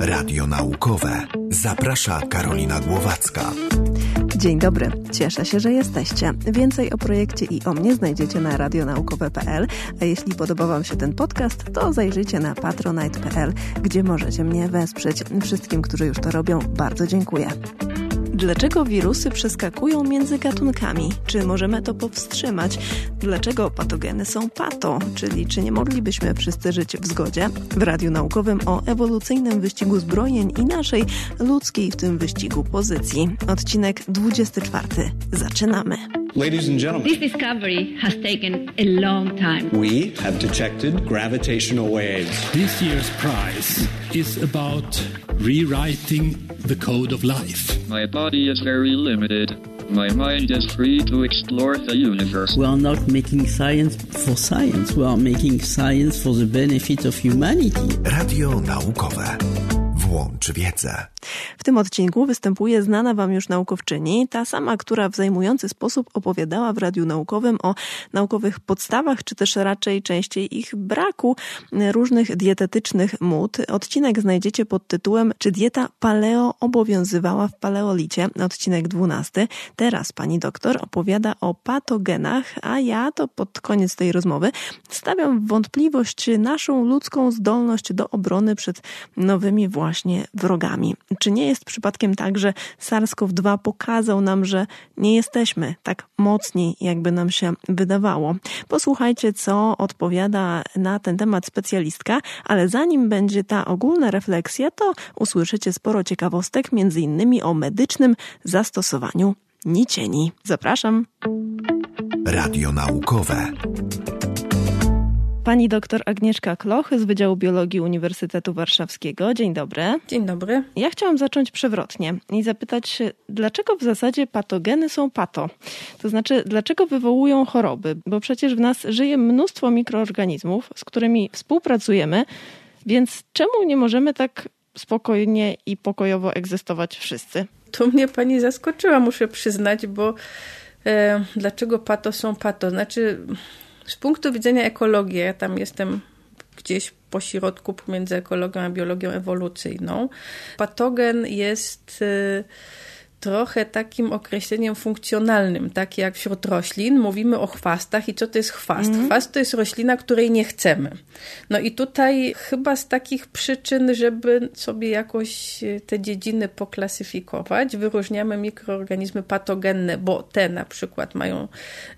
Radio Naukowe. Zaprasza Karolina Głowacka. Dzień dobry, cieszę się, że jesteście. Więcej o projekcie i o mnie znajdziecie na radionaukowe.pl, a jeśli podoba Wam się ten podcast, to zajrzyjcie na patronite.pl, gdzie możecie mnie wesprzeć. Wszystkim, którzy już to robią, bardzo dziękuję. Dlaczego wirusy przeskakują między gatunkami? Czy możemy to powstrzymać? Dlaczego patogeny są pato? Czyli czy nie moglibyśmy wszyscy żyć w zgodzie? W Radiu Naukowym o ewolucyjnym wyścigu zbrojeń i naszej ludzkiej w tym wyścigu pozycji. Odcinek 24. Zaczynamy. Ladies and gentlemen, This discovery has taken a long time. we have detected gravitational waves. This year's prize is about rewriting the code of life. My body is very limited. My mind is free to explore the universe. We are not making science for science. We are making science for the benefit of humanity. Radio Naukowe. Włącz wiedzę. W tym odcinku występuje znana Wam już naukowczyni, ta sama, która w zajmujący sposób opowiadała w Radiu Naukowym o naukowych podstawach, czy też raczej częściej ich braku różnych dietetycznych mód. Odcinek znajdziecie pod tytułem Czy dieta paleo obowiązywała w paleolicie? Odcinek 12. Teraz pani doktor opowiada o patogenach, a ja to pod koniec tej rozmowy stawiam w wątpliwość naszą ludzką zdolność do obrony przed nowymi właśnie wrogami. Czy nie jest przypadkiem tak, że SARS-CoV-2 pokazał nam, że nie jesteśmy tak mocni, jakby nam się wydawało? Posłuchajcie, co odpowiada na ten temat specjalistka, ale zanim będzie ta ogólna refleksja, to usłyszycie sporo ciekawostek, między innymi o medycznym zastosowaniu nicieni. Zapraszam. Radio Naukowe. Pani doktor Agnieszka Kloch z Wydziału Biologii Uniwersytetu Warszawskiego. Dzień dobry. Dzień dobry. Ja chciałam zacząć przewrotnie i zapytać dlaczego w zasadzie patogeny są pato? To znaczy, dlaczego wywołują choroby? Bo przecież w nas żyje mnóstwo mikroorganizmów, z którymi współpracujemy, więc czemu nie możemy tak spokojnie i pokojowo egzystować wszyscy? Tu mnie pani zaskoczyła, muszę przyznać, bo e, dlaczego pato są pato? Znaczy, z punktu widzenia ekologii, ja tam jestem gdzieś po środku pomiędzy ekologią a biologią ewolucyjną. Patogen jest e, trochę takim określeniem funkcjonalnym, tak jak wśród roślin mówimy o chwastach i co to jest chwast? Mhm. Chwast to jest roślina, której nie chcemy. No i tutaj chyba z takich przyczyn, żeby sobie jakoś e, te dziedziny poklasyfikować, wyróżniamy mikroorganizmy patogenne, bo te na przykład mają,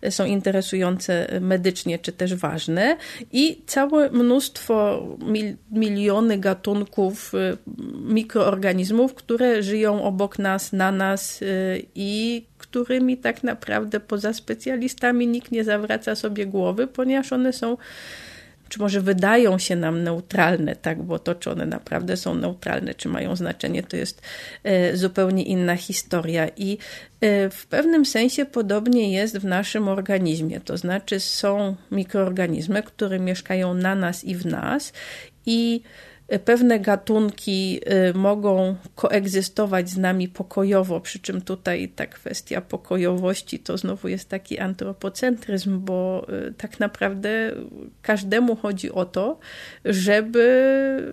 e, są interesujące medycznie czy też ważne i całe mnóstwo, mil, miliony gatunków e, mikroorganizmów, które żyją obok nas, na nas y, i którymi tak naprawdę poza specjalistami nikt nie zawraca sobie głowy, ponieważ one są czy może wydają się nam neutralne, tak, bo to, czy one naprawdę są neutralne, czy mają znaczenie, to jest e, zupełnie inna historia. I e, w pewnym sensie podobnie jest w naszym organizmie, to znaczy są mikroorganizmy, które mieszkają na nas i w nas i Pewne gatunki y, mogą koegzystować z nami pokojowo, przy czym tutaj ta kwestia pokojowości to znowu jest taki antropocentryzm, bo y, tak naprawdę każdemu chodzi o to, żeby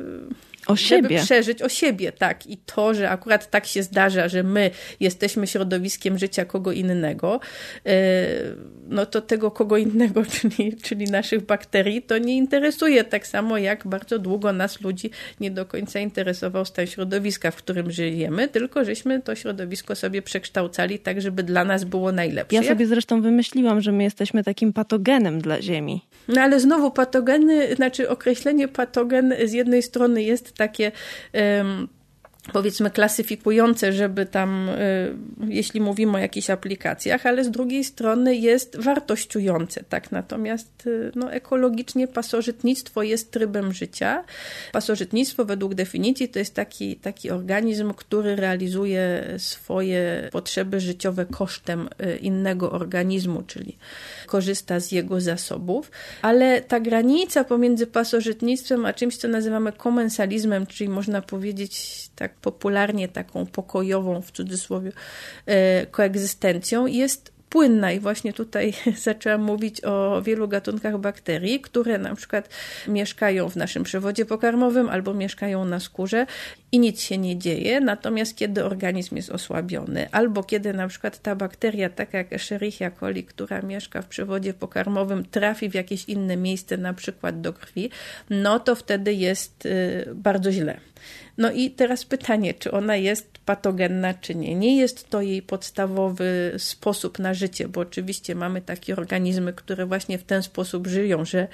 O żeby siebie. przeżyć o siebie, tak. I to, że akurat tak się zdarza, że my jesteśmy środowiskiem życia kogo innego, e, no to tego kogo innego, czyli, czyli naszych bakterii, to nie interesuje tak samo jak bardzo długo nas ludzi nie do końca interesował stan środowiska, w którym żyjemy, tylko żeśmy to środowisko sobie przekształcali tak, żeby dla nas było najlepsze. Ja sobie zresztą wymyśliłam, że my jesteśmy takim patogenem dla Ziemi. No ale znowu patogeny, znaczy określenie patogen z jednej strony jest takie powiedzmy klasyfikujące, żeby tam, y, jeśli mówimy o jakichś aplikacjach, ale z drugiej strony jest wartościujące, tak? Natomiast y, no, ekologicznie pasożytnictwo jest trybem życia. Pasożytnictwo według definicji to jest taki, taki organizm, który realizuje swoje potrzeby życiowe kosztem y, innego organizmu, czyli korzysta z jego zasobów, ale ta granica pomiędzy pasożytnictwem a czymś, co nazywamy komensalizmem, czyli można powiedzieć tak popularnie taką pokojową, w cudzysłowie, e, koegzystencją, jest płynna i właśnie tutaj zaczęłam mówić o wielu gatunkach bakterii, które na przykład mieszkają w naszym przewodzie pokarmowym albo mieszkają na skórze i nic się nie dzieje, natomiast kiedy organizm jest osłabiony albo kiedy na przykład ta bakteria, taka jak Escherichia coli, która mieszka w przewodzie pokarmowym, trafi w jakieś inne miejsce, na przykład do krwi, no to wtedy jest y, bardzo źle. No i teraz pytanie, czy ona jest patogenna, czy nie. Nie jest to jej podstawowy sposób na życie, bo oczywiście mamy takie organizmy, które właśnie w ten sposób żyją, że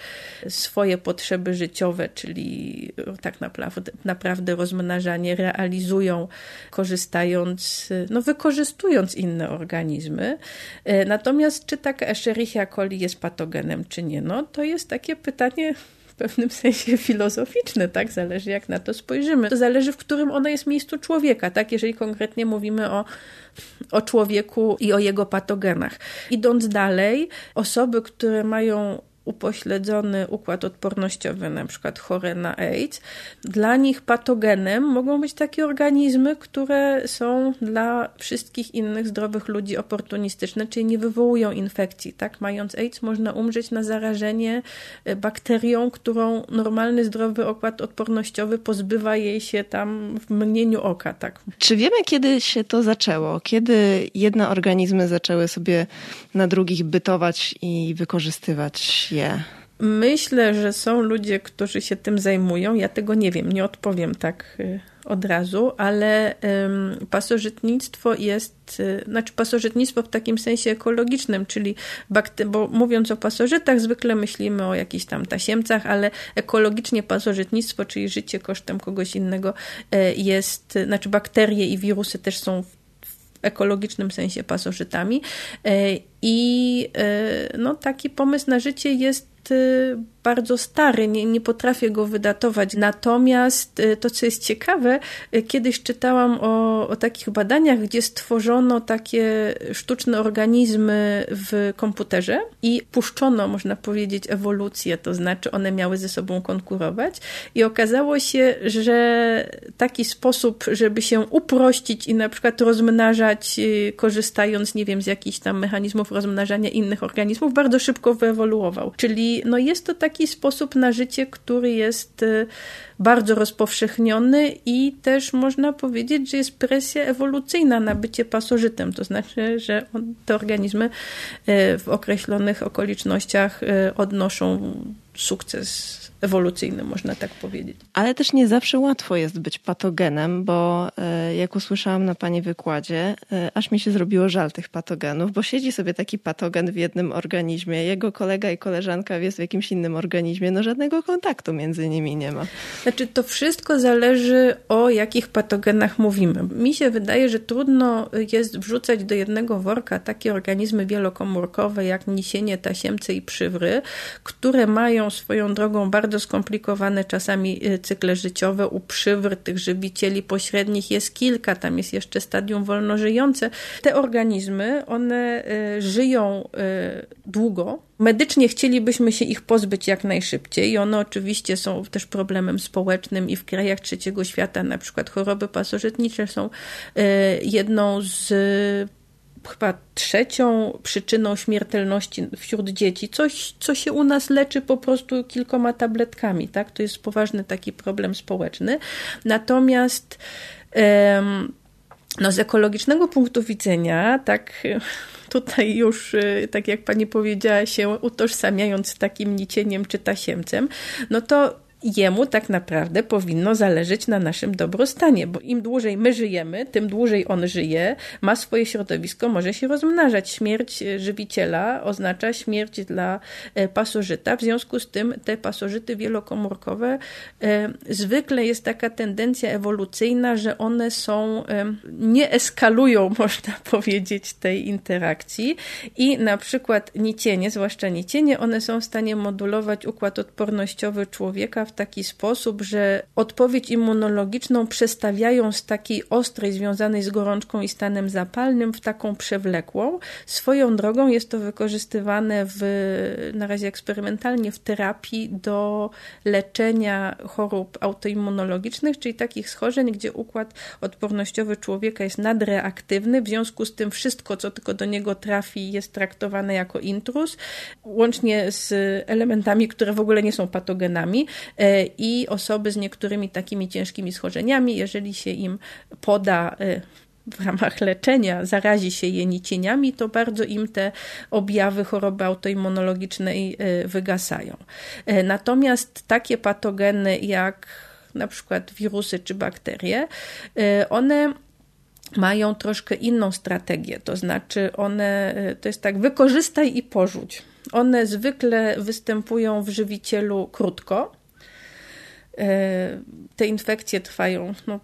swoje potrzeby życiowe, czyli tak naprawdę, naprawdę rozmnażanie realizują, korzystając, no wykorzystując inne organizmy. Natomiast czy taka Escherichia coli jest patogenem, czy nie? No to jest takie pytanie w pewnym sensie filozoficzne, tak? Zależy jak na to spojrzymy. To zależy w którym ono jest miejscu człowieka, tak? Jeżeli konkretnie mówimy o, o człowieku i o jego patogenach. Idąc dalej, osoby, które mają upośledzony układ odpornościowy, na przykład chore na AIDS, dla nich patogenem mogą być takie organizmy, które są dla wszystkich innych zdrowych ludzi oportunistyczne, czyli nie wywołują infekcji. Tak? Mając AIDS można umrzeć na zarażenie e, bakterią, którą normalny, zdrowy układ odpornościowy pozbywa jej się tam w mgnieniu oka. Tak? Czy wiemy, kiedy się to zaczęło? Kiedy jedne organizmy zaczęły sobie na drugich bytować i wykorzystywać Myślę, że są ludzie, którzy się tym zajmują. Ja tego nie wiem, nie odpowiem tak y, od razu, ale pasożytnictwo jest, y, znaczy pasożytnictwo w takim sensie ekologicznym, czyli bo mówiąc o pasożytach, zwykle myślimy o jakichś tam tasiemcach, ale ekologicznie pasożytnictwo, czyli życie kosztem kogoś innego y, jest, znaczy bakterie i wirusy też są ekologicznym sensie pasożytami. I no, taki pomysł na życie jest bardzo stary, nie, nie potrafię go wydatować. Natomiast y, to, co jest ciekawe, y, kiedyś czytałam o, o takich badaniach, gdzie stworzono takie sztuczne organizmy w komputerze i puszczono, można powiedzieć, ewolucję, to znaczy one miały ze sobą konkurować. I okazało się, że taki sposób, żeby się uprościć i na przykład rozmnażać, y, korzystając, nie wiem, z jakichś tam mechanizmów rozmnażania innych organizmów, bardzo szybko wyewoluował. Czyli no jest to taki sposób na życie, który jest y, bardzo rozpowszechniony i też można powiedzieć, że jest presja ewolucyjna na bycie pasożytem. To znaczy, że te organizmy y, w określonych okolicznościach y, odnoszą sukces ewolucyjny, można tak powiedzieć. Ale też nie zawsze łatwo jest być patogenem, bo e, jak usłyszałam na Pani wykładzie, e, aż mi się zrobiło żal tych patogenów, bo siedzi sobie taki patogen w jednym organizmie, jego kolega i koleżanka jest w jakimś innym organizmie, no żadnego kontaktu między nimi nie ma. Znaczy to wszystko zależy o jakich patogenach mówimy. Mi się wydaje, że trudno jest wrzucać do jednego worka takie organizmy wielokomórkowe jak nisienie, tasiemce i przywry, które mają swoją drogą bardzo bardzo skomplikowane czasami y, cykle życiowe. U przywr tych żywicieli pośrednich jest kilka, tam jest jeszcze stadium wolnożyjące. Te organizmy, one y, żyją y, długo, Medycznie chcielibyśmy się ich pozbyć jak najszybciej i one oczywiście są też problemem społecznym i w krajach trzeciego świata na przykład choroby pasożytnicze są jedną z chyba trzecią przyczyną śmiertelności wśród dzieci. Coś, co się u nas leczy po prostu kilkoma tabletkami, tak? To jest poważny taki problem społeczny. Natomiast no, z ekologicznego punktu widzenia, tak tutaj już, y, tak jak pani powiedziała, się utożsamiając z takim nicieniem czy tasiemcem, no to jemu tak naprawdę powinno zależeć na naszym dobrostanie, bo im dłużej my żyjemy, tym dłużej on żyje, ma swoje środowisko, może się rozmnażać. Śmierć e, żywiciela oznacza śmierć dla e, pasożyta, w związku z tym te pasożyty wielokomórkowe e, zwykle jest taka tendencja ewolucyjna, że one są, nie eskalują, można powiedzieć, tej interakcji i na przykład nicienie, zwłaszcza nicienie, one są w stanie modulować układ odpornościowy człowieka w taki sposób, że odpowiedź immunologiczną przestawiają z takiej ostrej, związanej z gorączką i stanem zapalnym, w taką przewlekłą. Swoją drogą jest to wykorzystywane w, na razie eksperymentalnie w terapii do leczenia chorób autoimmunologicznych, czyli takich schorzeń, gdzie układ odpornościowy człowieka jest nadreaktywny, w związku z tym wszystko, co tylko do niego trafi, jest traktowane jako intrus, łącznie z elementami, które w ogóle nie są patogenami i osoby z niektórymi takimi ciężkimi schorzeniami, jeżeli się im poda e, w ramach leczenia zarazi się je nicieniami, to bardzo im te objawy choroby autoimmunologicznej e, wygasają. Natomiast takie patogeny jak na przykład wirusy czy bakterie, one mają troszkę inną strategię, to znaczy one, to jest tak, wykorzystaj i porzuć. One zwykle występują w żywicielu krótko. E, te infekcje trwają no,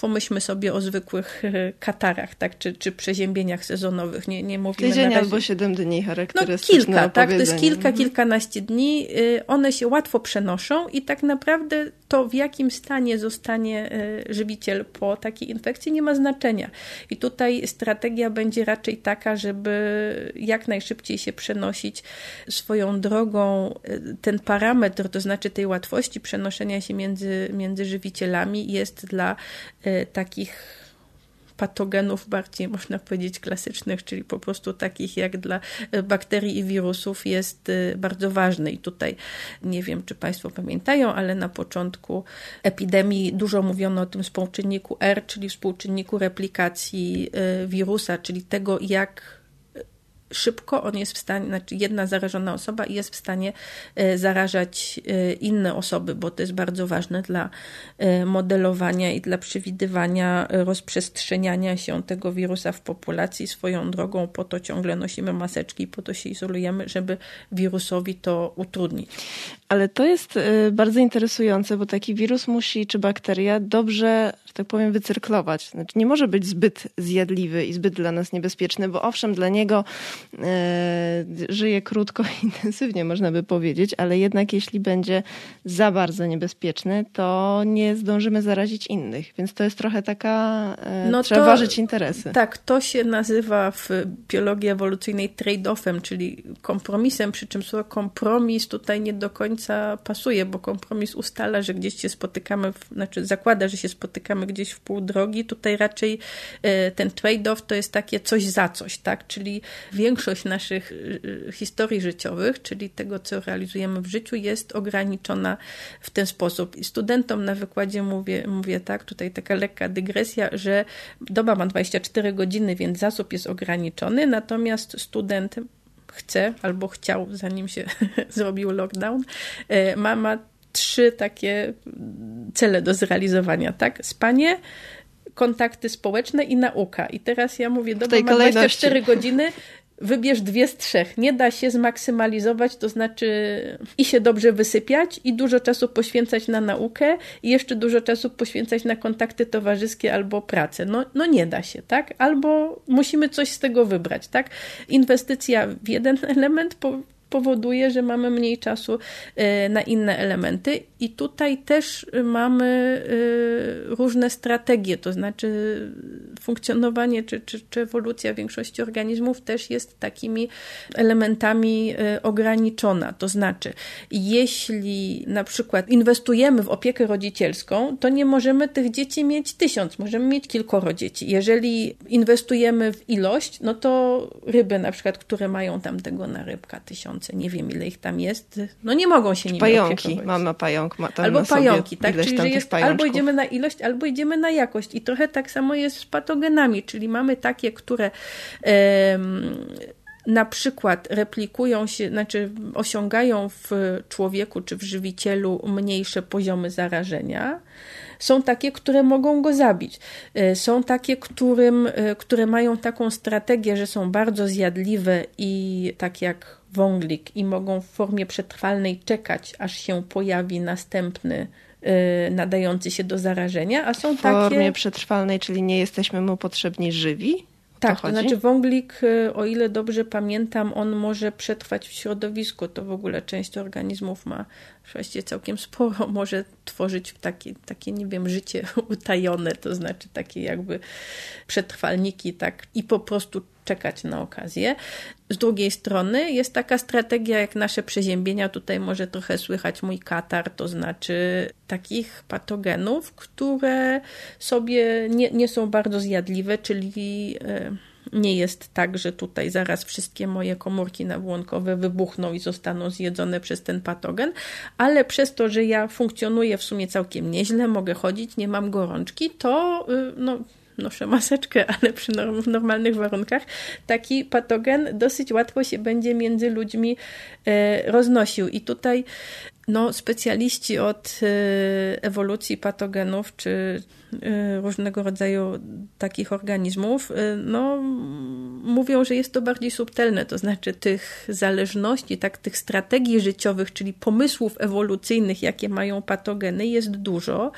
pomyślmy sobie o zwykłych e, katarach, tak, czy, czy przeziębieniach sezonowych. Nie, nie mówimy Tydzień razie... albo siedem dni charakterystyczne No kilka, tak, to jest kilka, mhm. kilkanaście dni. E, one się łatwo przenoszą i tak naprawdę to w jakim stanie zostanie e, żywiciel po takiej infekcji nie ma znaczenia. I tutaj strategia będzie raczej taka, żeby jak najszybciej się przenosić swoją drogą. Ten parametr, to znaczy tej łatwości przenoszenia się między, między żywicielami jest dla takich patogenów bardziej można powiedzieć klasycznych, czyli po prostu takich jak dla bakterii i wirusów jest bardzo ważny. I tutaj nie wiem, czy Państwo pamiętają, ale na początku epidemii dużo mówiono o tym współczynniku R, czyli współczynniku replikacji wirusa, czyli tego, jak szybko on jest w stanie, znaczy jedna zarażona osoba jest w stanie e, zarażać e, inne osoby, bo to jest bardzo ważne dla e, modelowania i dla przewidywania rozprzestrzeniania się tego wirusa w populacji. Swoją drogą po to ciągle nosimy maseczki, po to się izolujemy, żeby wirusowi to utrudnić. Ale to jest bardzo interesujące, bo taki wirus musi, czy bakteria, dobrze, że tak powiem, wycyrklować. Znaczy nie może być zbyt zjadliwy i zbyt dla nas niebezpieczny, bo owszem, dla niego żyje krótko i intensywnie, można by powiedzieć, ale jednak jeśli będzie za bardzo niebezpieczny, to nie zdążymy zarazić innych. Więc to jest trochę taka, e, no trzeba to, ważyć interesy. Tak, to się nazywa w biologii ewolucyjnej trade-offem, czyli kompromisem, przy czym słowo kompromis tutaj nie do końca pasuje, bo kompromis ustala, że gdzieś się spotykamy, w, znaczy zakłada, że się spotykamy gdzieś w pół drogi. Tutaj raczej e, ten trade-off to jest takie coś za coś, tak? Czyli większość większość naszych y, y, historii życiowych, czyli tego, co realizujemy w życiu, jest ograniczona w ten sposób. I studentom na wykładzie mówię, mówię tak, tutaj taka lekka dygresja, że doba ma 24 godziny, więc zasób jest ograniczony, natomiast student chce albo chciał, zanim się zrobił lockdown, e, ma, ma trzy takie cele do zrealizowania, tak? Spanie, kontakty społeczne i nauka. I teraz ja mówię, dobra, ma 24 godziny, wybierz dwie z trzech. Nie da się zmaksymalizować, to znaczy i się dobrze wysypiać, i dużo czasu poświęcać na naukę, i jeszcze dużo czasu poświęcać na kontakty towarzyskie albo pracę. No, no nie da się, tak? Albo musimy coś z tego wybrać, tak? Inwestycja w jeden element powoduje, że mamy mniej czasu e, na inne elementy. I tutaj też mamy e, różne strategie, to znaczy funkcjonowanie czy, czy, czy ewolucja większości organizmów też jest takimi elementami e, ograniczona. To znaczy, jeśli na przykład inwestujemy w opiekę rodzicielską, to nie możemy tych dzieci mieć tysiąc, możemy mieć kilkoro dzieci. Jeżeli inwestujemy w ilość, no to ryby na przykład, które mają tam tego na rybka nie wiem ile ich tam jest, no nie mogą się nimi Pająki, opiekować. mama pająk ma tam Albo pająki, tak? Czyli że jest pajączków. albo idziemy na ilość, albo idziemy na jakość. I trochę tak samo jest z patogenami, czyli mamy takie, które na przykład replikują się, znaczy osiągają w człowieku czy w żywicielu mniejsze poziomy zarażenia, są takie, które mogą go zabić. E, są takie, którym, e, które mają taką strategię, że są bardzo zjadliwe i tak jak wąglik i mogą w formie przetrwalnej czekać, aż się pojawi następny e, nadający się do zarażenia, a są takie... W formie przetrwalnej, czyli nie jesteśmy mu potrzebni żywi? Tak, to to znaczy wąglik, o ile dobrze pamiętam, on może przetrwać w środowisku. To w ogóle część organizmów ma właściwie całkiem sporo, może tworzyć takie, takie, nie wiem, życie utajone, to znaczy takie jakby przetrwalniki, tak, i po prostu czekać na okazję. Z drugiej strony jest taka strategia jak nasze przeziębienia, tutaj może trochę słychać mój katar, to znaczy takich patogenów, które sobie nie, nie są bardzo zjadliwe, czyli e, nie jest tak, że tutaj zaraz wszystkie moje komórki nabłonkowe wybuchną i zostaną zjedzone przez ten patogen, ale przez to, że ja funkcjonuję w sumie całkiem nieźle, mogę chodzić, nie mam gorączki, to y, no noszę maseczkę, ale przy norm, normalnych warunkach taki patogen dosyć łatwo się będzie między ludźmi e, roznosił. I tutaj no, specjaliści od e, ewolucji patogenów czy e, różnego rodzaju takich organizmów no, mówią, że jest to bardziej subtelne, to znaczy tych zależności, tak, tych strategii życiowych, czyli pomysłów ewolucyjnych, jakie mają patogeny, jest dużo.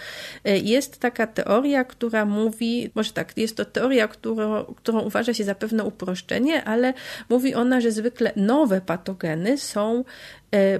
Jest taka teoria, która mówi, może tak, jest to teoria, którą, którą uważa się za pewne uproszczenie, ale mówi ona, że zwykle nowe patogeny są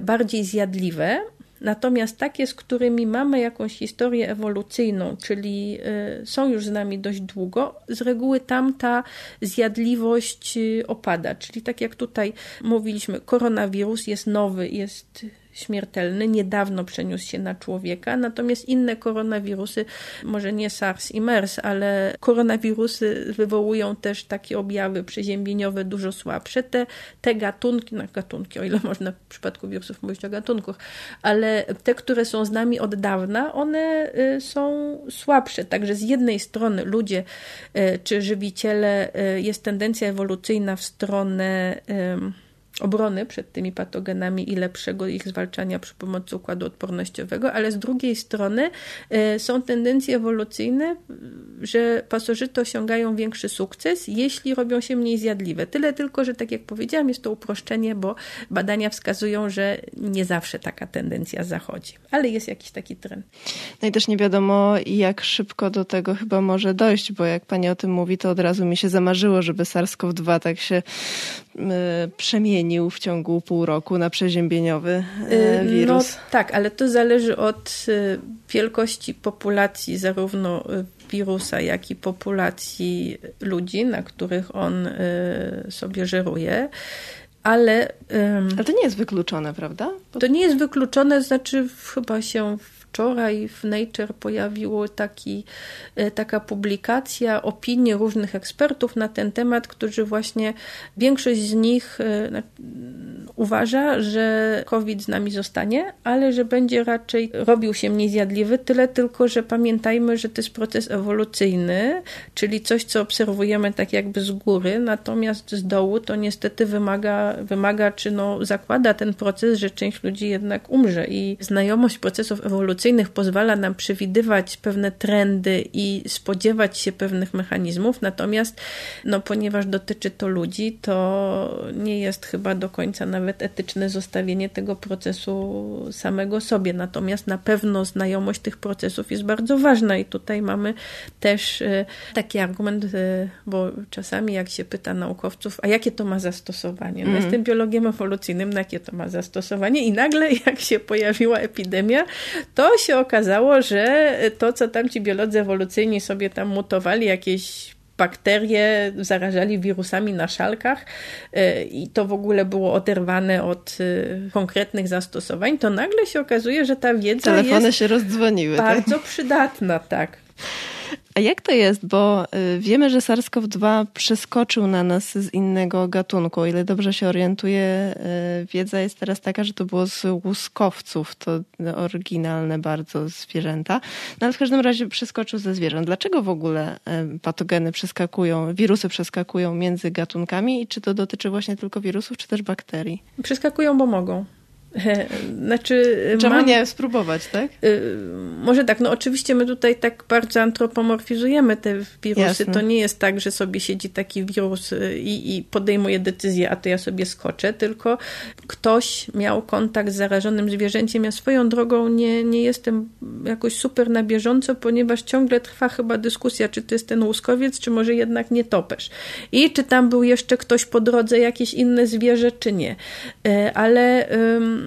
bardziej zjadliwe, Natomiast takie, z którymi mamy jakąś historię ewolucyjną, czyli y, są już z nami dość długo, z reguły tam ta zjadliwość y, opada. Czyli tak jak tutaj mówiliśmy, koronawirus jest nowy, jest śmiertelny, niedawno przeniósł się na człowieka, natomiast inne koronawirusy, może nie SARS i MERS, ale koronawirusy wywołują też takie objawy przeziębieniowe dużo słabsze. Te, te gatunki, no gatunki, o ile można w przypadku wirusów mówić o gatunków, ale te, które są z nami od dawna, one y, są słabsze. Także z jednej strony ludzie y, czy żywiciele, y, jest tendencja ewolucyjna w stronę obrony przed tymi patogenami i lepszego ich zwalczania przy pomocy układu odpornościowego, ale z drugiej strony e, są tendencje ewolucyjne, że pasożyty osiągają większy sukces, jeśli robią się mniej zjadliwe. Tyle tylko, że tak jak powiedziałam, jest to uproszczenie, bo badania wskazują, że nie zawsze taka tendencja zachodzi, ale jest jakiś taki trend. No i też nie wiadomo, jak szybko do tego chyba może dojść, bo jak pani o tym mówi, to od razu mi się zamarzyło, żeby SARS-CoV-2 tak się przemienił w ciągu pół roku na przeziębieniowy e, y, wirus. No, tak, ale to zależy od y, wielkości populacji zarówno wirusa, jak i populacji ludzi, na których on y, sobie żeruje. Ale, ale to nie jest wykluczone, prawda? To nie jest wykluczone, znaczy chyba się wczoraj w Nature pojawiło taki, e, taka publikacja, opinie różnych ekspertów na ten temat, którzy właśnie, większość z nich e, uważa, że COVID z nami zostanie, ale że będzie raczej robił się mniej zjadliwy, tyle tylko, że pamiętajmy, że to jest proces ewolucyjny, czyli coś, co obserwujemy tak jakby z góry, natomiast z dołu to niestety wymaga, wymaga czy no zakłada ten proces, że część ludzi jednak umrze i znajomość procesów ewolucyjnych pozwala nam przewidywać pewne trendy i spodziewać się pewnych mechanizmów, natomiast no, ponieważ dotyczy to ludzi, to nie jest chyba do końca nawet etyczne zostawienie tego procesu samego sobie. Natomiast na pewno znajomość tych procesów jest bardzo ważna i tutaj mamy też e, taki argument, e, bo czasami jak się pyta naukowców, a jakie to ma zastosowanie? No, mm. Jestem biologiem ewolucyjnym, na jakie to ma zastosowanie? I nagle jak się pojawiła epidemia, to się okazało, że to, co tam ci biolodzy ewolucyjni sobie tam mutowali, jakieś bakterie zarażali wirusami na szalkach e, i to w ogóle było oderwane od e, konkretnych zastosowań, to nagle się okazuje, że ta wiedza Telefony jest się rozdzwoniły. Tak? bardzo tak? przydatna, tak. A jak to jest? Bo y, wiemy, że SARS-CoV-2 przeskoczył na nas z innego gatunku. O ile dobrze się orientuję, y, wiedza jest teraz taka, że to było z łuskowców, to oryginalne bardzo zwierzęta. No ale w każdym razie przeskoczył ze zwierząt. Dlaczego w ogóle y, patogeny przeskakują, wirusy przeskakują między gatunkami i czy to dotyczy właśnie tylko wirusów, czy też bakterii? Przeskakują, bo mogą. Znaczy, Czemu mam, nie spróbować, tak? y, może tak, no oczywiście my tutaj tak bardzo antropomorfizujemy te wirusy. Jasne. To nie jest tak, że sobie siedzi taki wirus y, i, i podejmuje decyzję, a to ja sobie skoczę, tylko ktoś miał kontakt z zarażonym zwierzęciem. Ja swoją drogą nie, nie jestem jakoś super na bieżąco, ponieważ ciągle trwa chyba dyskusja, czy to jest ten łuskowiec, czy może jednak nie topesz. I czy tam był jeszcze ktoś po drodze, jakieś inne zwierzę, czy nie. Ale ym,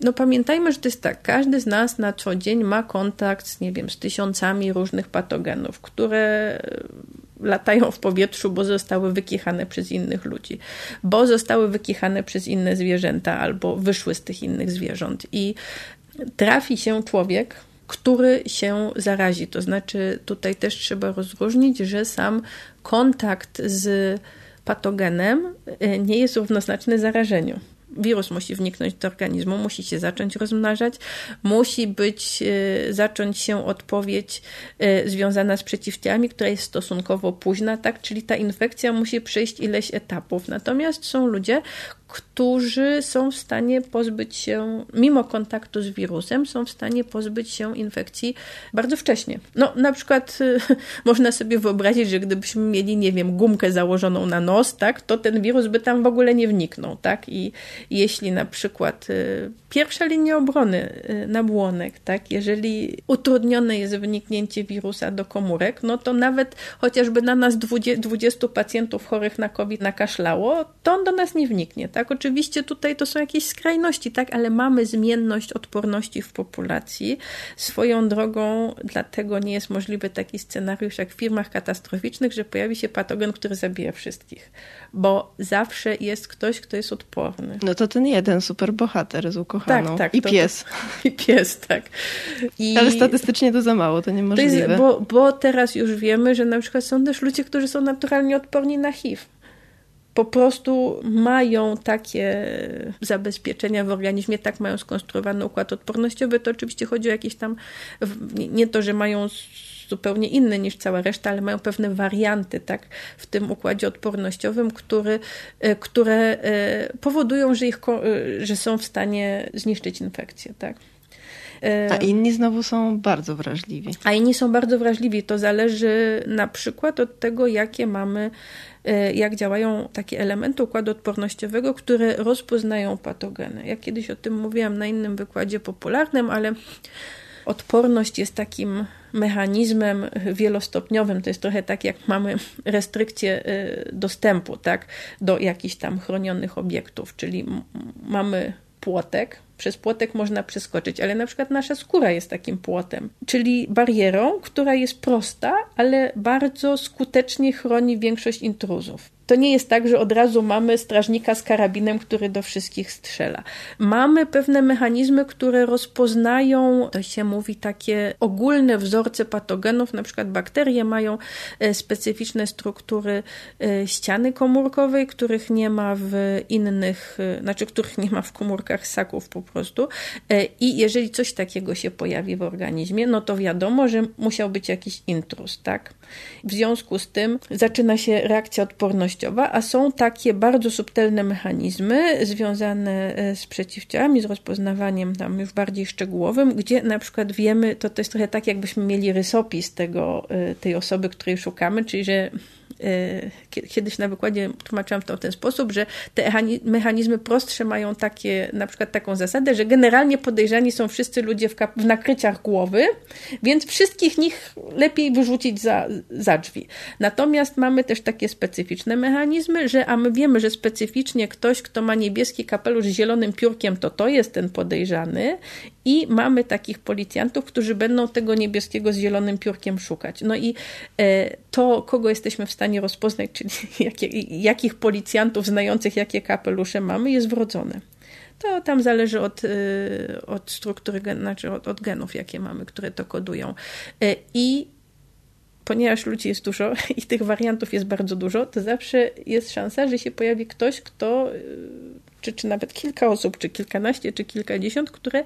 no pamiętajmy, że to jest tak, każdy z nas na co dzień ma kontakt z, nie wiem, z tysiącami różnych patogenów, które latają w powietrzu, bo zostały wykichane przez innych ludzi, bo zostały wykichane przez inne zwierzęta albo wyszły z tych innych zwierząt. I trafi się człowiek, który się zarazi. To znaczy, tutaj też trzeba rozróżnić, że sam kontakt z patogenem y, nie jest równoznaczny zarażeniu. Wirus musi wniknąć do organizmu, musi się zacząć rozmnażać, musi być, y, zacząć się odpowiedź y, związana z przeciwciałami, która jest stosunkowo późna, tak? Czyli ta infekcja musi przejść ileś etapów. Natomiast są ludzie, którzy są w stanie pozbyć się, mimo kontaktu z wirusem, są w stanie pozbyć się infekcji bardzo wcześnie. No, na przykład y, można sobie wyobrazić, że gdybyśmy mieli, nie wiem, gumkę założoną na nos, tak, to ten wirus by tam w ogóle nie wniknął, tak? I jeśli na przykład y, pierwsza linia obrony y, nabłonek, tak, jeżeli utrudnione jest wniknięcie wirusa do komórek, no to nawet chociażby na nas 20, 20 pacjentów chorych na COVID nakaszlało, to on do nas nie wniknie, tak? Oczywiście tutaj to są jakieś skrajności, tak, ale mamy zmienność odporności w populacji. Swoją drogą, dlatego nie jest możliwy taki scenariusz jak w firmach katastroficznych, że pojawi się patogen, który zabija wszystkich, bo zawsze jest ktoś, kto jest odporny. No to ten jeden superbohater z Tak, tak. I to- pies. To, I pies, tak. I Ale statystycznie to za mało, to to niemożliwe. jest, bo, bo teraz już wiemy, że na przykład są też ludzie, którzy są naturalnie odporni na HIV. Po prostu mają takie zabezpieczenia w organizmie, tak mają skonstruowany układ odpornościowy. To oczywiście chodzi o jakieś tam, nie to, że mają zupełnie inny niż cała reszta, ale mają pewne warianty tak, w tym układzie odpornościowym, który, e, które e, powodują, że, ich, e, że są w stanie zniszczyć infekcję. Tak. A inni znowu są bardzo wrażliwi. a inni są bardzo wrażliwi. To zależy na przykład od tego, jakie mamy, jak działają takie elementy układu odpornościowego, które rozpoznają patogeny. Ja kiedyś o tym mówiłam na innym wykładzie popularnym, ale odporność jest takim mechanizmem wielostopniowym. To jest trochę tak, jak mamy restrykcję e, dostępu tak, do jakichś tam chronionych obiektów, czyli mamy płotek, przez płotek można przeskoczyć, ale na przykład nasza skóra jest takim płotem, czyli barierą, która jest prosta, ale bardzo skutecznie chroni większość intruzów. To nie jest tak, że od razu mamy strażnika z karabinem, który do wszystkich strzela. Mamy pewne mechanizmy, które rozpoznają, to się mówi, takie ogólne wzorce patogenów, na przykład bakterie mają e, specyficzne struktury e, ściany komórkowej, których nie ma w innych, e, znaczy których nie ma w komórkach ssaków po prostu. I jeżeli coś takiego się pojawi w organizmie, no to wiadomo, że musiał być jakiś intruz, tak? W związku z tym zaczyna się reakcja odpornościowa, a są takie bardzo subtelne mechanizmy związane e, z przeciwciałami, z rozpoznawaniem tam już bardziej szczegółowym, gdzie na przykład wiemy, to, to jest trochę tak, jakbyśmy mieli rysopis tego, e, tej osoby, której szukamy, czyli że kiedyś na wykładzie tłumaczyłam to w ten sposób, że te mechani- mechanizmy prostsze mają takie, na przykład taką zasadę, że generalnie podejrzani są wszyscy ludzie w, w nakryciach głowy, więc wszystkich nich lepiej wyrzucić za, za drzwi. Natomiast mamy też takie specyficzne mechanizmy, że a my wiemy, że specyficznie ktoś, kto ma niebieski kapelusz z zielonym piórkiem, to to jest ten podejrzany i mamy takich policjantów, którzy będą tego niebieskiego z zielonym piórkiem szukać. No i e, to, kogo jesteśmy w stanie rozpoznać, czyli jakie, jakich policjantów znających jakie kapelusze mamy, jest wrodzone. To tam zależy od, y, od struktury, znaczy od, od genów, jakie mamy, które to kodują. Y, I ponieważ ludzi jest dużo i tych wariantów jest bardzo dużo, to zawsze jest szansa, że się pojawi ktoś, kto, y, czy, czy nawet kilka osób, czy kilkanaście, czy kilkadziesiąt, które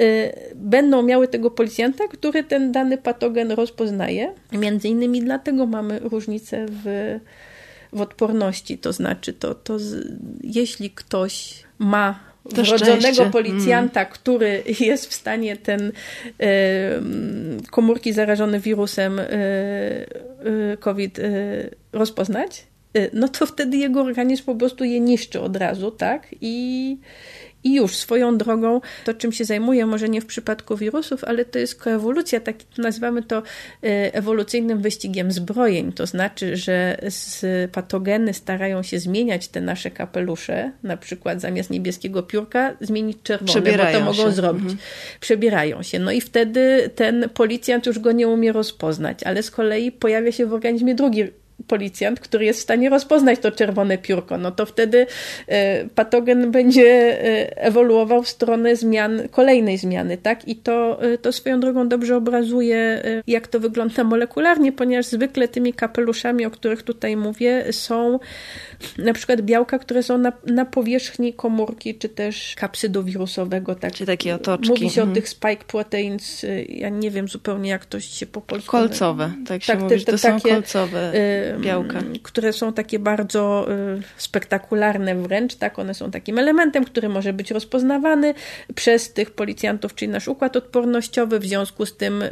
y, będą miały tego policjanta, który ten dany patogen rozpoznaje. Między innymi dlatego mamy różnicę w, w odporności, to znaczy to, to z, jeśli ktoś ma To wrodzonego szczęście. policjanta, który jest w stanie ten e, komórki zarażone wirusem e, e, COVID e, rozpoznać, no to wtedy jego organizm po prostu je niszczy od razu, tak? I, i już swoją drogą to, czym się zajmuję, może nie w przypadku wirusów, ale to jest koewolucja, tak nazywamy to e, ewolucyjnym wyścigiem zbrojeń. To znaczy, że z patogeny starają się zmieniać te nasze kapelusze, na przykład zamiast niebieskiego piórka zmienić czerwone, bo to Przebierają mogą się. zrobić. Przebierają się. No i wtedy ten policjant już go nie umie rozpoznać, ale z kolei pojawia się w organizmie drugi policjant, który jest w stanie rozpoznać to czerwone piórko, no to wtedy e, patogen będzie e, ewoluował w stronę zmian, kolejnej zmiany, tak? I to, e, to swoją drogą dobrze obrazuje, jak to wygląda molekularnie, ponieważ zwykle tymi kapeluszami, o których tutaj mówię, są na przykład białka, które są na, na powierzchni komórki, czy też kapsydu wirusowego, tak? Czyli takie otoczki. Mówi się Mhm. o tych spike proteins, y, ja nie wiem zupełnie, jak to się po polsku... Kolcowe, tak się Tak, mówi, te- to są takie, kolcowe y, białka. które są takie bardzo y, spektakularne wręcz, tak, one są takim elementem, który może być rozpoznawany przez tych policjantów, czyli nasz układ odpornościowy, w związku z tym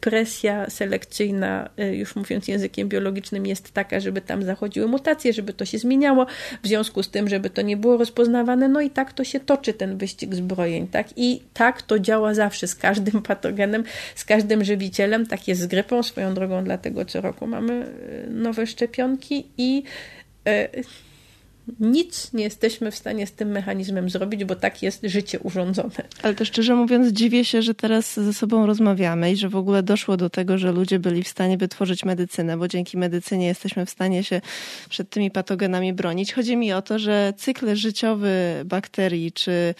presja selekcyjna, już mówiąc językiem biologicznym, jest taka, żeby tam zachodziły mutacje, żeby to się zmieniało, w związku z tym, żeby to nie było rozpoznawane, no i tak to się toczy ten wyścig zbrojeń, tak, i tak to działa zawsze z każdym patogenem, z każdym żywicielem, tak jest z grypą, swoją drogą, dlatego co roku mamy y, nowe szczepionki i e, nic nie jesteśmy w stanie z tym mechanizmem zrobić, bo tak jest życie urządzone. Ale to szczerze mówiąc, dziwię się, że teraz ze sobą rozmawiamy i że w ogóle doszło do tego, że ludzie byli w stanie wytworzyć medycynę, bo dzięki medycynie jesteśmy w stanie się przed tymi patogenami bronić. Chodzi mi o to, że cykl życiowy bakterii czy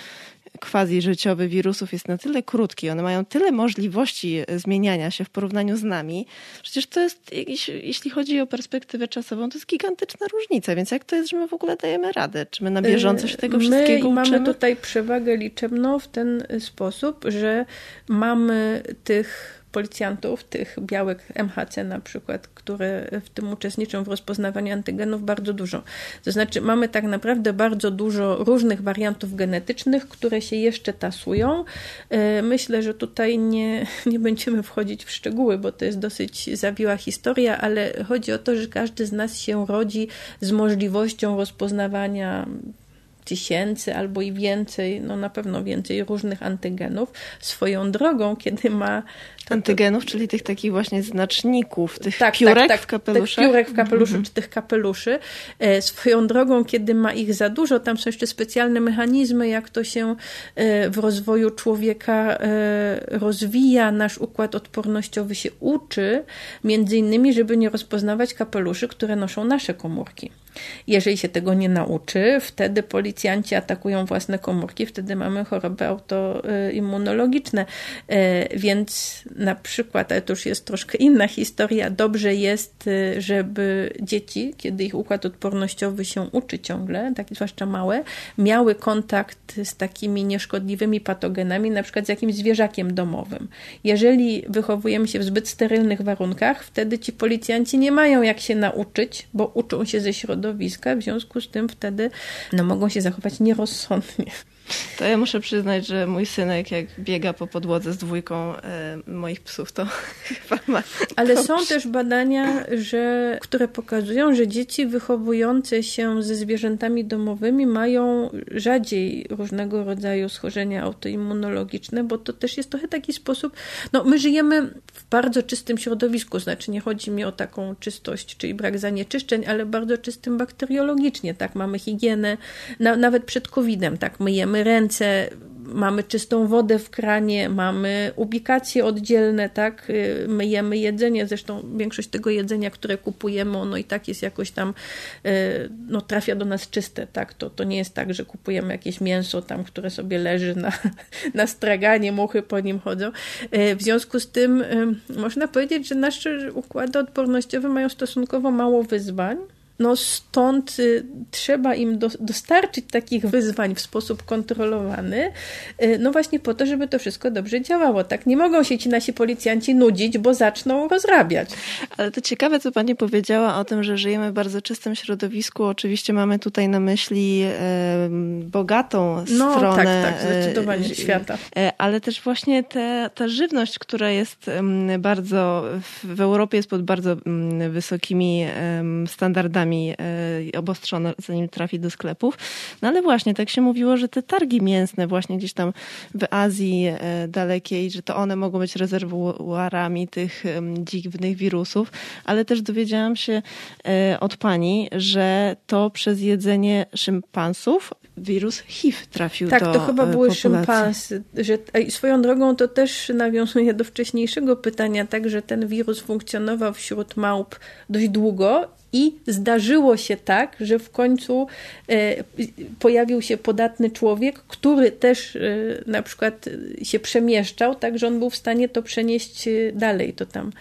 quasi życiowy wirusów jest na tyle krótki, one mają tyle możliwości zmieniania się w porównaniu z nami. Przecież to jest, jeśli chodzi o perspektywę czasową, to jest gigantyczna różnica, więc jak to jest, że my w ogóle dajemy radę? Czy my na bieżąco się tego My wszystkiego mamy uczymy? tutaj przewagę liczebną w ten sposób, że mamy tych policjantów, tych białek MHC na przykład, które w tym uczestniczą w rozpoznawaniu antygenów bardzo dużo. To znaczy mamy tak naprawdę bardzo dużo różnych wariantów genetycznych, które się jeszcze tasują. E, Myślę, że tutaj nie, nie będziemy wchodzić w szczegóły, bo to jest dosyć zawiła historia, ale chodzi o to, że każdy z nas się rodzi z możliwością rozpoznawania tysięcy albo i więcej, no na pewno więcej różnych antygenów. Swoją drogą, kiedy ma Antygenów, czyli tych takich właśnie znaczników, tych tak, piórek tak, tak, w kapeluszach. Tych piórek w kapeluszu, czy tych kapeluszy. E, swoją drogą, kiedy ma ich za dużo, tam są jeszcze specjalne mechanizmy, jak to się e, w rozwoju człowieka e, rozwija, nasz układ odpornościowy się uczy, między innymi, żeby nie rozpoznawać kapeluszy, które noszą nasze komórki. Jeżeli się tego nie nauczy, wtedy policjanci atakują własne komórki, wtedy mamy choroby autoimmunologiczne. E, Więc na przykład, ale to już jest troszkę inna historia, dobrze jest, y, żeby dzieci, kiedy ich układ odpornościowy się uczy ciągle, tak zwłaszcza małe, miały kontakt z takimi nieszkodliwymi patogenami, na przykład z jakimś zwierzakiem domowym. Jeżeli wychowujemy się w zbyt sterylnych warunkach, wtedy ci policjanci nie mają jak się nauczyć, bo uczą się ze środowiska, w związku z tym wtedy no, mogą się zachować nierozsądnie. To ja muszę przyznać, że mój synek, jak biega po podłodze z dwójką e, moich psów, to chyba ma. Ale są też badania, że, które pokazują, że dzieci wychowujące się ze zwierzętami domowymi mają rzadziej różnego rodzaju schorzenia autoimmunologiczne, bo to też jest trochę taki sposób. No, my żyjemy w bardzo czystym środowisku, znaczy nie chodzi mi o taką czystość, czyli brak zanieczyszczeń, ale bardzo czystym bakteriologicznie. Tak, mamy higienę, na, nawet przed COVID-em, tak, myjemy ręce, mamy czystą wodę w kranie, mamy ubikacje oddzielne, tak, y, myjemy jedzenie, zresztą większość tego jedzenia, które kupujemy, ono i tak jest jakoś tam, y, no trafia do nas czyste, tak, to, to nie jest tak, że kupujemy jakieś mięso tam, które sobie leży na, na straganie, muchy po nim chodzą. Y, W związku z tym można powiedzieć, że nasze układy odpornościowe mają stosunkowo mało wyzwań, no stąd y, trzeba im do, dostarczyć takich wyzwań w sposób kontrolowany, y, no właśnie po to, żeby to wszystko dobrze działało. Tak nie mogą się ci nasi policjanci nudzić, bo zaczną rozrabiać. Ale to ciekawe, co pani powiedziała o tym, że żyjemy w bardzo czystym środowisku. Oczywiście mamy tutaj na myśli bogatą No stronę tak, tak, zdecydowanie świata. e, ale też właśnie te, ta żywność, która jest bardzo, w, Europie jest pod bardzo wysokimi standardami e, obostrzona, zanim trafi do sklepów. No ale właśnie, tak się mówiło, że te targi mięsne właśnie gdzieś tam w Azji e, dalekiej, że to one mogą być rezerwuarami tych dziwnych wirusów, ale też dowiedziałam się e, od pani, że to przez jedzenie szympansów wirus HIV trafił Tak, do to chyba były populacji. szympansy. Że, swoją drogą to też nawiązuje do wcześniejszego pytania, tak, że ten wirus funkcjonował wśród małp dość długo i zdarzyło się tak, że w końcu e, pojawił się podatny człowiek, który też e, na przykład się przemieszczał, tak, że on był w stanie to przenieść e, dalej. To tam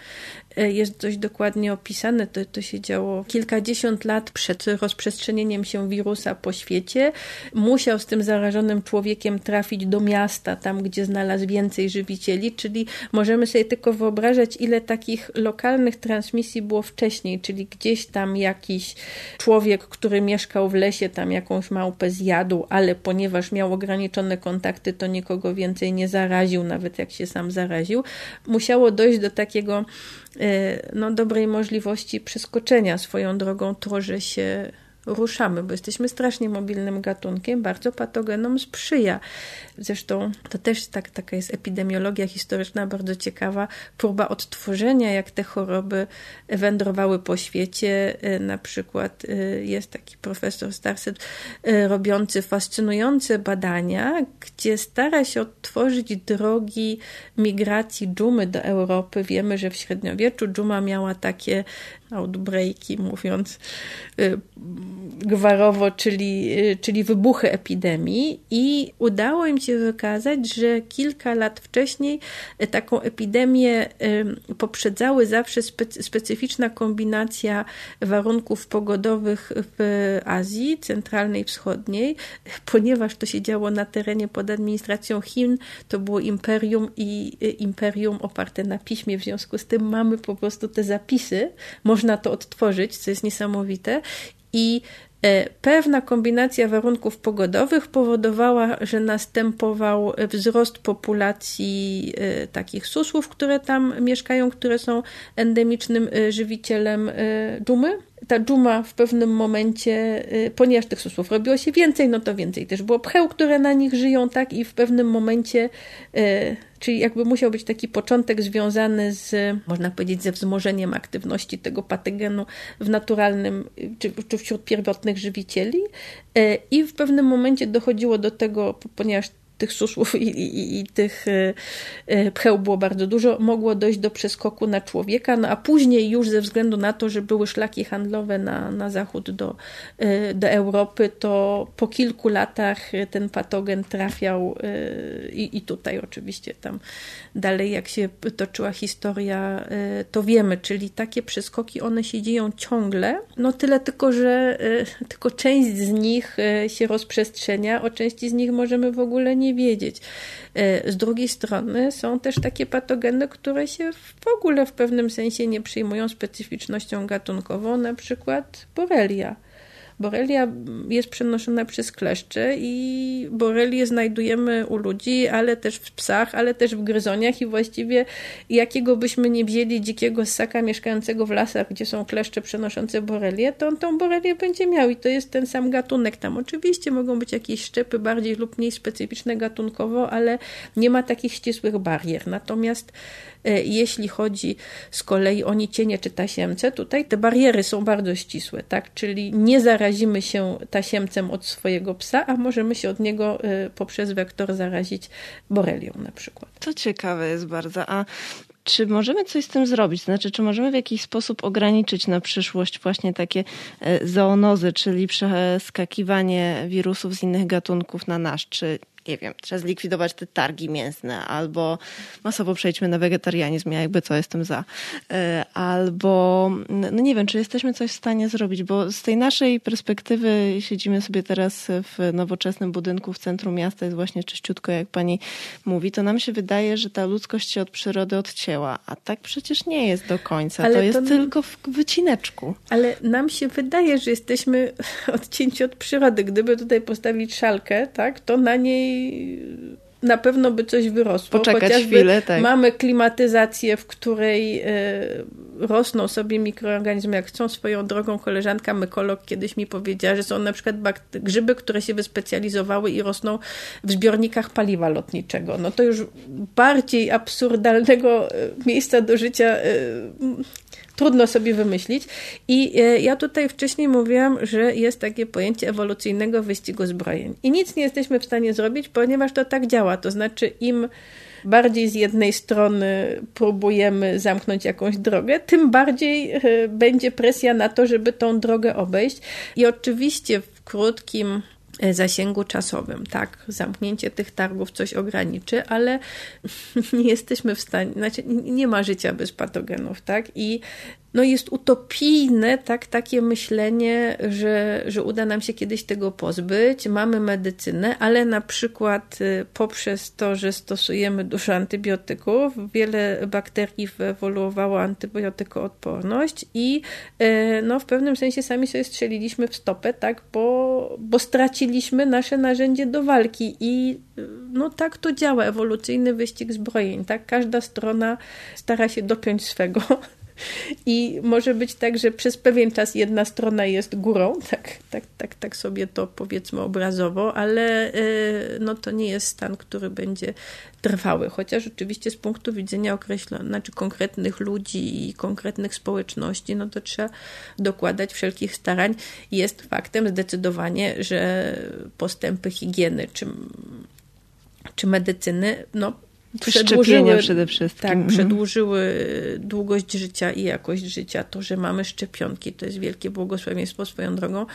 jest dość dokładnie opisane. To, to się działo kilkadziesiąt lat przed rozprzestrzenieniem się wirusa po świecie. Musiał z tym zarażonym człowiekiem trafić do miasta, tam gdzie znalazł więcej żywicieli, czyli możemy sobie tylko wyobrażać, ile takich lokalnych transmisji było wcześniej, czyli gdzieś tam jakiś człowiek, który mieszkał w lesie, tam jakąś małpę zjadł, ale ponieważ miał ograniczone kontakty, to nikogo więcej nie zaraził, nawet jak się sam zaraził. Musiało dojść do takiego e, no, dobrej możliwości przeskoczenia swoją drogą to, że się ruszamy, bo jesteśmy strasznie mobilnym gatunkiem, bardzo patogenom sprzyja. Zresztą to też tak, taka jest epidemiologia historyczna bardzo ciekawa, próba odtworzenia, jak te choroby wędrowały po świecie. E, Na przykład e, jest taki profesor Starset e, robiący fascynujące badania, gdzie stara się odtworzyć drogi migracji dżumy do Europy. Wiemy, że w średniowieczu dżuma miała takie outbreaki, mówiąc y, gwarowo, czyli, y, czyli wybuchy epidemii. I udało im się wykazać, że kilka lat wcześniej y, taką epidemię poprzedzały zawsze specy, specyficzna kombinacja warunków pogodowych w Azji Centralnej i Wschodniej, ponieważ to się działo na terenie pod administracją Chin, to było imperium i imperium oparte na piśmie, w związku z tym mamy po prostu te zapisy, można to odtworzyć, co jest niesamowite i e, Pewna kombinacja warunków pogodowych powodowała, że następował wzrost populacji e, takich susłów, które tam mieszkają, które są endemicznym e, żywicielem dżumy. Ta dżuma w pewnym momencie, e, ponieważ tych susłów robiło się więcej, no to więcej też było pcheł, które na nich żyją, tak, i w pewnym momencie, e, czyli jakby musiał być taki początek związany z, można powiedzieć, ze wzmożeniem aktywności tego patogenu w naturalnym, czy, czy wśród pierwotnych żywicieli. E, I w pewnym momencie dochodziło do tego, ponieważ tych susłów i, i, i tych e, e, pcheł było bardzo dużo, mogło dojść do przeskoku na człowieka, no a później już ze względu na to, że były szlaki handlowe na, na zachód do, e, do Europy, to po kilku latach ten patogen trafiał i, i tutaj oczywiście tam dalej jak się toczyła historia, to wiemy, czyli takie przeskoki, one się dzieją ciągle, no tyle tylko, że tylko część z nich się rozprzestrzenia, o części z nich możemy w ogóle nie wiedzieć. E, Z drugiej strony są też takie patogeny, które się w ogóle w pewnym sensie nie przyjmują specyficznością gatunkową, na przykład borelia. Borelia jest przenoszona przez kleszcze i borelię znajdujemy u ludzi, ale też w psach, ale też w gryzoniach i właściwie jakiego byśmy nie wzięli dzikiego ssaka mieszkającego w lasach, gdzie są kleszcze przenoszące borelię, to on tą borelię będzie miał i to jest ten sam gatunek. Tam oczywiście mogą być jakieś szczepy bardziej lub mniej specyficzne gatunkowo, ale nie ma takich ścisłych barier. Natomiast e, jeśli chodzi z kolei o nicienie czy tasiemce, tutaj te bariery są bardzo ścisłe, tak? Czyli nie zarazimy się tasiemcem od swojego psa, a możemy się od niego e, poprzez wektor zarazić borelią na przykład. To ciekawe jest bardzo. A czy możemy coś z tym zrobić? Znaczy, czy możemy w jakiś sposób ograniczyć na przyszłość właśnie takie e, zoonozy, czyli przeskakiwanie wirusów z innych gatunków na nasz? Czy nie wiem, trzeba zlikwidować te targi mięsne, albo masowo przejdźmy na wegetarianizm, ja jakby co jestem za. E, albo, no nie wiem, czy jesteśmy coś w stanie zrobić, bo z tej naszej perspektywy siedzimy sobie teraz w nowoczesnym budynku w centrum miasta, jest właśnie czyściutko, jak pani mówi, to nam się wydaje, że ta ludzkość się od przyrody odcięła, a tak przecież nie jest do końca. Ale to jest to... tylko w wycineczku. Ale nam się wydaje, że jesteśmy odcięci od przyrody. Gdyby tutaj postawić szalkę, tak, to na niej na pewno by coś wyrosło. Poczekać Chociażby chwilę, tak. Mamy klimatyzację, w której y, rosną sobie mikroorganizmy, jak chcą swoją drogą. Koleżanka mykolog kiedyś mi powiedziała, że są na przykład grzyby, które się wyspecjalizowały i rosną w zbiornikach paliwa lotniczego. No to już bardziej absurdalnego e, miejsca do życia y, trudno sobie wymyślić. I e, ja tutaj wcześniej mówiłam, że jest takie pojęcie ewolucyjnego wyścigu zbrojeń. I nic nie jesteśmy w stanie zrobić, ponieważ to tak działa. To znaczy, im bardziej z jednej strony próbujemy zamknąć jakąś drogę, tym bardziej e, będzie presja na to, żeby tą drogę obejść. I oczywiście w krótkim zasięgu czasowym. Tak, zamknięcie tych targów coś ograniczy, ale nie jesteśmy w stanie, znaczy nie ma życia bez patogenów, tak? I no jest utopijne tak, takie myślenie, że, że uda nam się kiedyś tego pozbyć. Mamy medycynę, ale na przykład y, poprzez to, że stosujemy dużo antybiotyków, wiele bakterii wyewoluowało antybiotykoodporność i y, no, w pewnym sensie sami sobie strzeliliśmy w stopę, tak, bo, bo straciliśmy nasze narzędzie do walki i y, no tak to działa, ewolucyjny wyścig zbrojeń, tak, każda strona stara się dopiąć swego i może być tak, że przez pewien czas jedna strona jest górą, tak, tak, tak, tak sobie to powiedzmy obrazowo, ale e, no, to nie jest stan, który będzie trwały, chociaż oczywiście z punktu widzenia określonych, znaczy konkretnych ludzi i konkretnych społeczności, no to trzeba dokładać wszelkich starań. Jest faktem zdecydowanie, że postępy higieny czy, czy medycyny, no Przedłużyły, przede wszystkim. Tak, mhm. przedłużyły długość życia i jakość życia. To, że mamy szczepionki, to jest wielkie błogosławieństwo swoją drogą.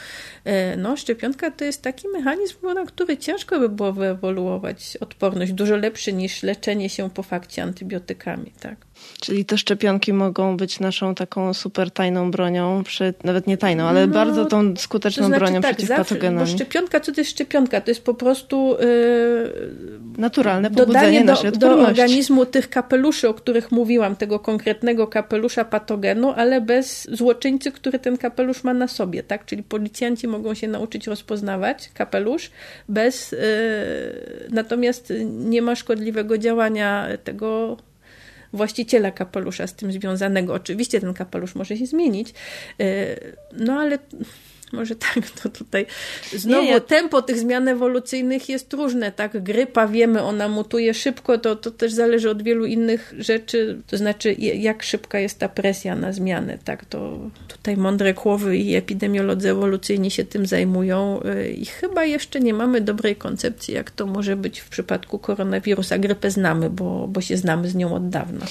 E, no, szczepionka to jest taki mechanizm, na który ciężko by było wyewoluować odporność. Dużo lepszy niż leczenie się po fakcie antybiotykami, tak. Czyli te szczepionki mogą być naszą taką super tajną bronią, przed, nawet nie tajną, ale no, bardzo tą skuteczną to znaczy, bronią tak, przeciw patogenom. Bo szczepionka, co to jest szczepionka? To jest po prostu yy, naturalne pobudzenie naszej do, do organizmu tych kapeluszy, o których mówiłam, tego konkretnego kapelusza patogenu, ale bez złoczyńcy, który ten kapelusz ma na sobie, tak? Czyli policjanci mogą się nauczyć rozpoznawać kapelusz bez, yy, natomiast nie ma szkodliwego działania tego właściciela kapelusza z tym związanego. Oczywiście ten kapelusz może się zmienić, e, no ale może tak, to tutaj znowu nie, ja... tempo tych zmian ewolucyjnych jest różne, tak? Grypa, wiemy, ona mutuje szybko, to, to też zależy od wielu innych rzeczy, to znaczy jak szybka jest ta presja na zmianę, tak? To tutaj mądre głowy i epidemiolodzy ewolucyjni się tym zajmują y, i chyba jeszcze nie mamy dobrej koncepcji, jak to może być w przypadku koronawirusa. Grypę znamy, bo, bo się znamy z nią od dawna.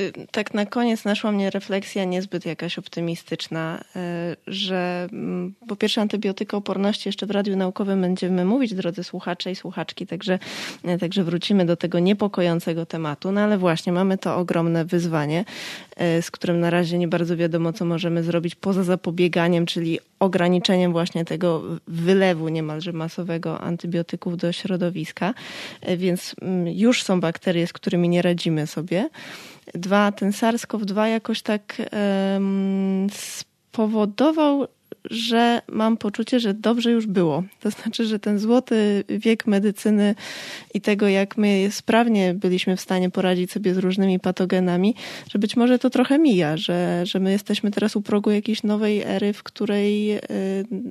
Y, tak na koniec naszła mnie refleksja niezbyt jakaś optymistyczna, y, że mm, po pierwsze antybiotykooporności jeszcze w Radiu Naukowym będziemy mówić, drodzy słuchacze i słuchaczki, także, y, także wrócimy do tego niepokojącego tematu, no ale właśnie mamy to ogromne wyzwanie, z którym na razie nie bardzo wiadomo, co możemy zrobić poza zapobieganiem, czyli ograniczeniem właśnie tego wylewu niemalże masowego antybiotyków do środowiska, więc mm, już są bakterie, z którymi nie radzimy sobie. Dwa, ten SARS-CoV-2 jakoś tak um, spowodował, że mam poczucie, że dobrze już było. To znaczy, że ten złoty wiek medycyny i tego, jak my sprawnie byliśmy w stanie poradzić sobie z różnymi patogenami, że być może to trochę mija, że, że my jesteśmy teraz u progu jakiejś nowej ery, w której y,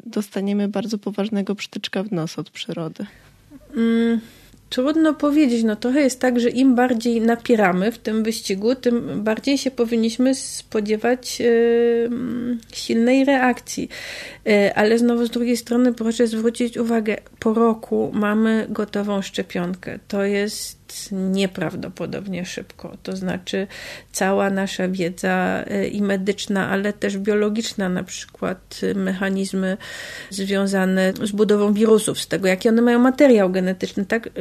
dostaniemy bardzo poważnego przytyczka w nos od przyrody. Mm. Trudno powiedzieć, no trochę jest tak, że im bardziej napieramy w tym wyścigu, tym bardziej się powinniśmy spodziewać yy, silnej reakcji. Yy, ale znowu z drugiej strony proszę zwrócić uwagę, po roku mamy gotową szczepionkę. To jest nieprawdopodobnie szybko. To znaczy, cała nasza wiedza e, i medyczna, ale też biologiczna, na przykład mechanizmy związane z budową wirusów, z tego, jaki one mają materiał genetyczny, tak, e,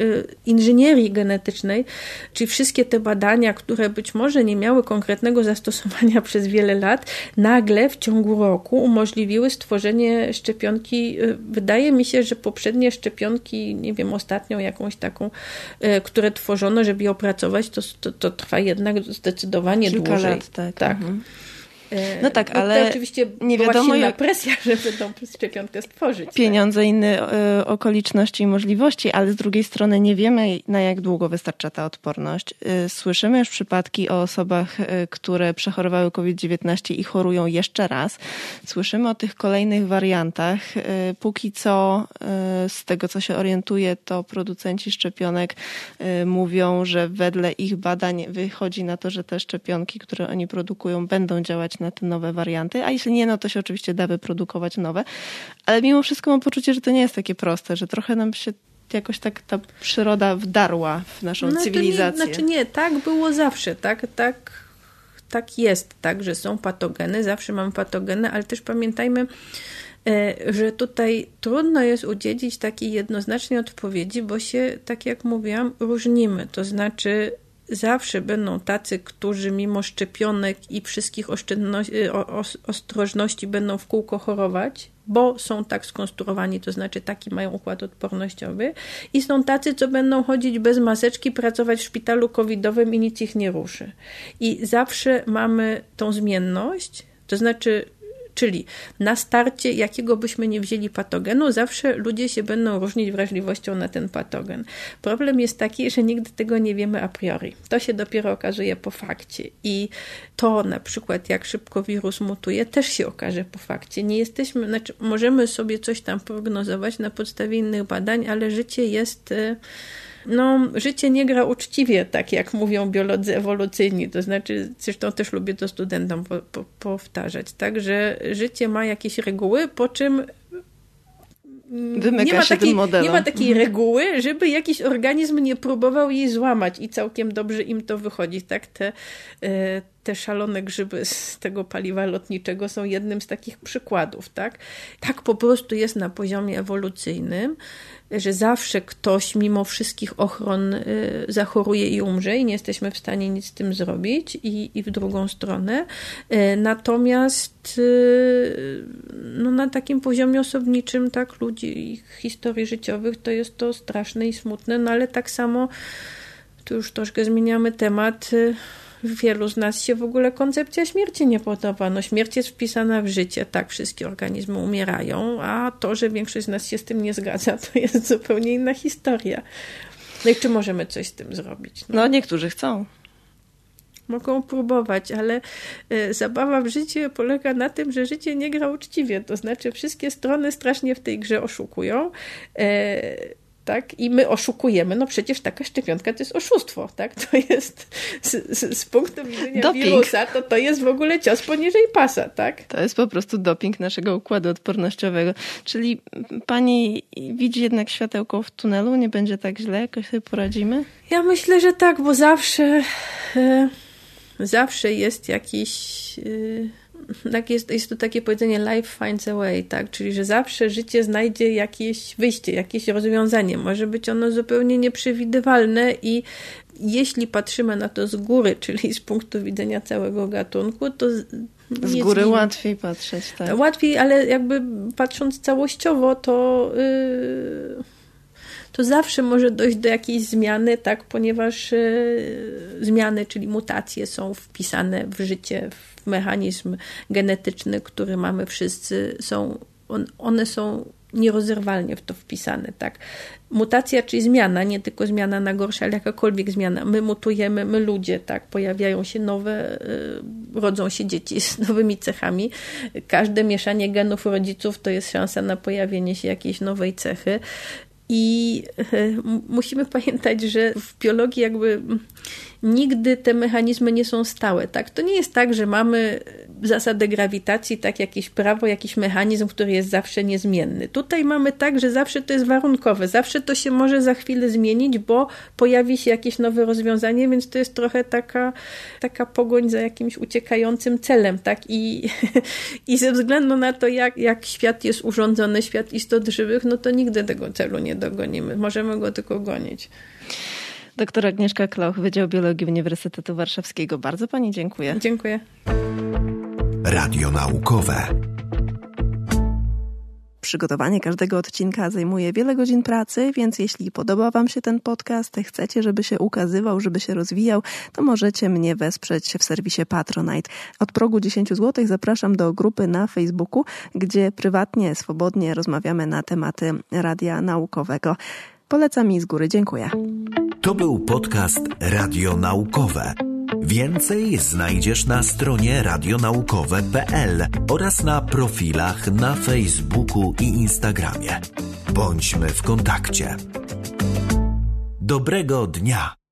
inżynierii genetycznej, czyli wszystkie te badania, które być może nie miały konkretnego zastosowania przez wiele lat, nagle w ciągu roku umożliwiły stworzenie szczepionki. Wydaje mi się, że poprzednie szczepionki, nie wiem, ostatnią jakąś taką, które tworzono, żeby je opracować, to, to, to trwa jednak zdecydowanie Kilka dłużej. lat, tak. tak. Mhm. E, No tak, no ale oczywiście nie wiadomo, jak- presja, żeby tą szczepionkę stworzyć. tak. pieniądze, inne e, okoliczności i możliwości, ale z drugiej strony nie wiemy, na jak długo wystarcza ta odporność. E, Słyszymy już przypadki o osobach, które przechorowały COVID-19 i chorują jeszcze raz. Słyszymy o tych kolejnych wariantach. Póki co, z tego co się orientuję, to producenci szczepionek mówią, że wedle ich badań wychodzi na to, że te szczepionki, które oni produkują, będą działać na te nowe warianty, a jeśli nie, no to się oczywiście da wyprodukować nowe. Ale mimo wszystko mam poczucie, że to nie jest takie proste, że trochę nam się jakoś tak ta przyroda wdarła w naszą No cywilizację. Nie, znaczy nie, tak było zawsze, tak, tak, tak jest, tak, że są patogeny, zawsze mamy patogeny, ale też pamiętajmy, e, że tutaj trudno jest udzielić takiej jednoznacznej odpowiedzi, bo się, tak jak mówiłam, różnimy. To znaczy, zawsze będą tacy, którzy mimo szczepionek i wszystkich o, ostrożności będą w kółko chorować, bo są tak skonstruowani, to znaczy taki mają układ odpornościowy. I są tacy, co będą chodzić bez maseczki, pracować w szpitalu covidowym i nic ich nie ruszy. I zawsze mamy tą zmienność, to znaczy Czyli na starcie, jakiego byśmy nie wzięli patogenu, zawsze ludzie się będą różnić wrażliwością na ten patogen. Problem jest taki, że nigdy tego nie wiemy a priori. To się dopiero okazuje po fakcie. I to na przykład, jak szybko wirus mutuje, też się okaże po fakcie. Nie jesteśmy, znaczy możemy sobie coś tam prognozować na podstawie innych badań, ale życie jest. No, życie nie gra uczciwie, tak jak mówią biolodzy ewolucyjni. To znaczy, zresztą też lubię to studentom po, po, powtarzać, tak, że życie ma jakieś reguły, po czym Wymyka nie ma się takiej, tym modelom. nie ma takiej reguły, żeby jakiś organizm nie próbował jej złamać i całkiem dobrze im to wychodzi. Tak, te, e, te szalone grzyby z tego paliwa lotniczego są jednym z takich przykładów. Tak, tak po prostu jest na poziomie ewolucyjnym, że zawsze ktoś mimo wszystkich ochron e, zachoruje i umrze i nie jesteśmy w stanie nic z tym zrobić i, i w drugą stronę. E, Natomiast e, no, na takim poziomie osobniczym, tak, ludzi, ich historii życiowych, to jest to straszne i smutne, no ale tak samo, tu już troszkę zmieniamy temat, y, wielu z nas się w ogóle koncepcja śmierci nie podoba. No śmierć jest wpisana w życie, tak, wszystkie organizmy umierają, a to, że większość z nas się z tym nie zgadza, to jest zupełnie inna historia. No i czy możemy coś z tym zrobić? No niektórzy chcą. Mogą próbować, ale e, zabawa w życie polega na tym, że życie nie gra uczciwie. To znaczy, wszystkie strony strasznie w tej grze oszukują. E, tak? I my oszukujemy. No przecież taka szczepionka to jest oszustwo, tak? To jest z, z, z punktu widzenia Doping. wirusa, to to jest w ogóle cios poniżej pasa, tak? To jest po prostu doping naszego układu odpornościowego. Czyli pani widzi jednak światełko w tunelu, nie będzie tak źle, jakoś sobie poradzimy? Ja myślę, że tak, bo zawsze, e, zawsze jest jakiś. Tak jest, jest to takie powiedzenie life finds a way, tak? Czyli, że zawsze życie znajdzie jakieś wyjście, jakieś rozwiązanie. Może być ono zupełnie nieprzewidywalne i jeśli patrzymy na to z góry, czyli z punktu widzenia całego gatunku, to z, góry łatwiej patrzeć, tak. Łatwiej, ale jakby patrząc całościowo, to, yy, to zawsze może dojść do jakiejś zmiany, tak, ponieważ yy, zmiany, czyli mutacje są wpisane w życie, w mechanizm genetyczny, który mamy wszyscy, są, on, one są nierozerwalnie w to wpisane, tak. Mutacja, czyli zmiana, nie tylko zmiana na gorsze, ale jakakolwiek zmiana. My mutujemy, my ludzie, tak, pojawiają się nowe, y, rodzą się dzieci z nowymi cechami. Każde mieszanie genów rodziców to jest szansa na pojawienie się jakiejś nowej cechy. I m- musimy pamiętać, że w biologii jakby nigdy te mechanizmy nie są stałe. Tak? To nie jest tak, że mamy zasadę grawitacji, tak jakieś prawo, jakiś mechanizm, który jest zawsze niezmienny. Tutaj mamy tak, że zawsze to jest warunkowe, zawsze to się może za chwilę zmienić, bo pojawi się jakieś nowe rozwiązanie, więc to jest trochę taka, taka pogoń za jakimś uciekającym celem, tak? I, i ze względu na to, jak, jak świat jest urządzony, świat istot żywych, no to nigdy tego celu nie dogonimy. Możemy go tylko gonić. Doktor Agnieszka Kloch, Wydział Biologii Uniwersytetu Warszawskiego. Bardzo Pani dziękuję. Dziękuję. Radio naukowe. Przygotowanie każdego odcinka zajmuje wiele godzin pracy, więc jeśli podoba Wam się ten podcast, chcecie, żeby się ukazywał, żeby się rozwijał, to możecie mnie wesprzeć w serwisie Patronite. Od progu 10 zł zapraszam do grupy na Facebooku, gdzie prywatnie, swobodnie rozmawiamy na tematy radia naukowego. Polecam mi z góry. Dziękuję. To był podcast Radio Naukowe. Więcej znajdziesz na stronie radionaukowe.pl oraz na profilach na Facebooku i Instagramie. Bądźmy w kontakcie. Dobrego dnia!